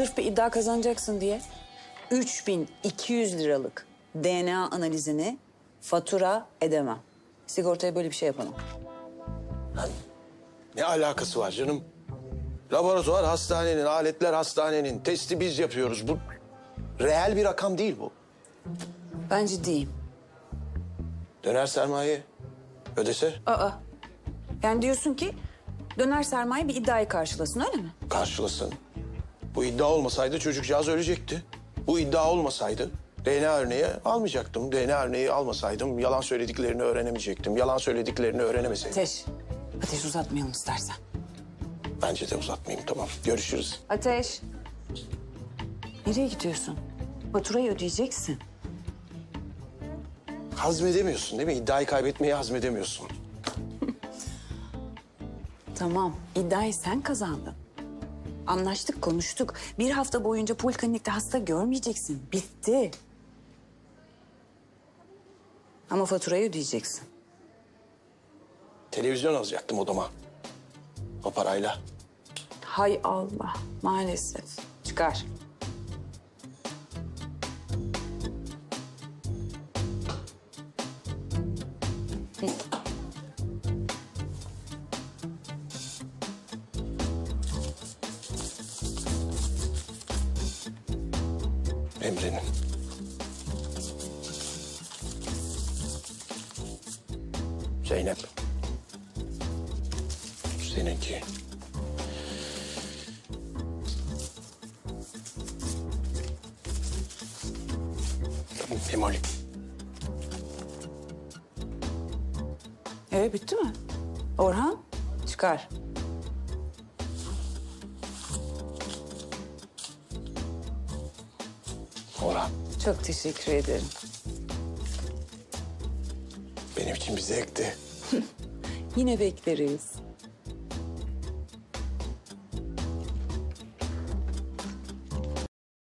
Sırf bir iddia kazanacaksın diye 3200 liralık DNA analizini fatura edemem. Sigortaya böyle bir şey yapamam. Ne alakası var canım? Laboratuvar hastanenin, aletler hastanenin. Testi biz yapıyoruz. Bu reel bir rakam değil bu. Ben ciddiyim. Döner sermaye ödese Aa. Yani diyorsun ki döner sermaye bir iddiayı karşılasın öyle mi? karşılasın. Bu iddia olmasaydı çocukcağız ölecekti. Bu iddia olmasaydı DNA örneği almayacaktım. DNA örneği almasaydım yalan söylediklerini öğrenemeyecektim. Yalan söylediklerini öğrenemeseydim. Ateş. Ateş uzatmayalım istersen. Bence de uzatmayayım tamam. Görüşürüz. Ateş. Nereye gidiyorsun? Faturayı ödeyeceksin. Hazmedemiyorsun değil mi? İddiayı kaybetmeyi hazmedemiyorsun. Tamam, iddiayı sen kazandın. Anlaştık, konuştuk. Bir hafta boyunca poliklinikte hasta görmeyeceksin. Bitti. Ama faturayı ödeyeceksin. Televizyon alacaktım odama. O parayla. Hay Allah, maalesef. Çıkar. Emre'nin. Zeynep. Seninki. Memoli. Evet, bitti mi? Orhan, çıkar. Orhan. Çok teşekkür ederim. Benim için bir zevkti. Yine bekleriz.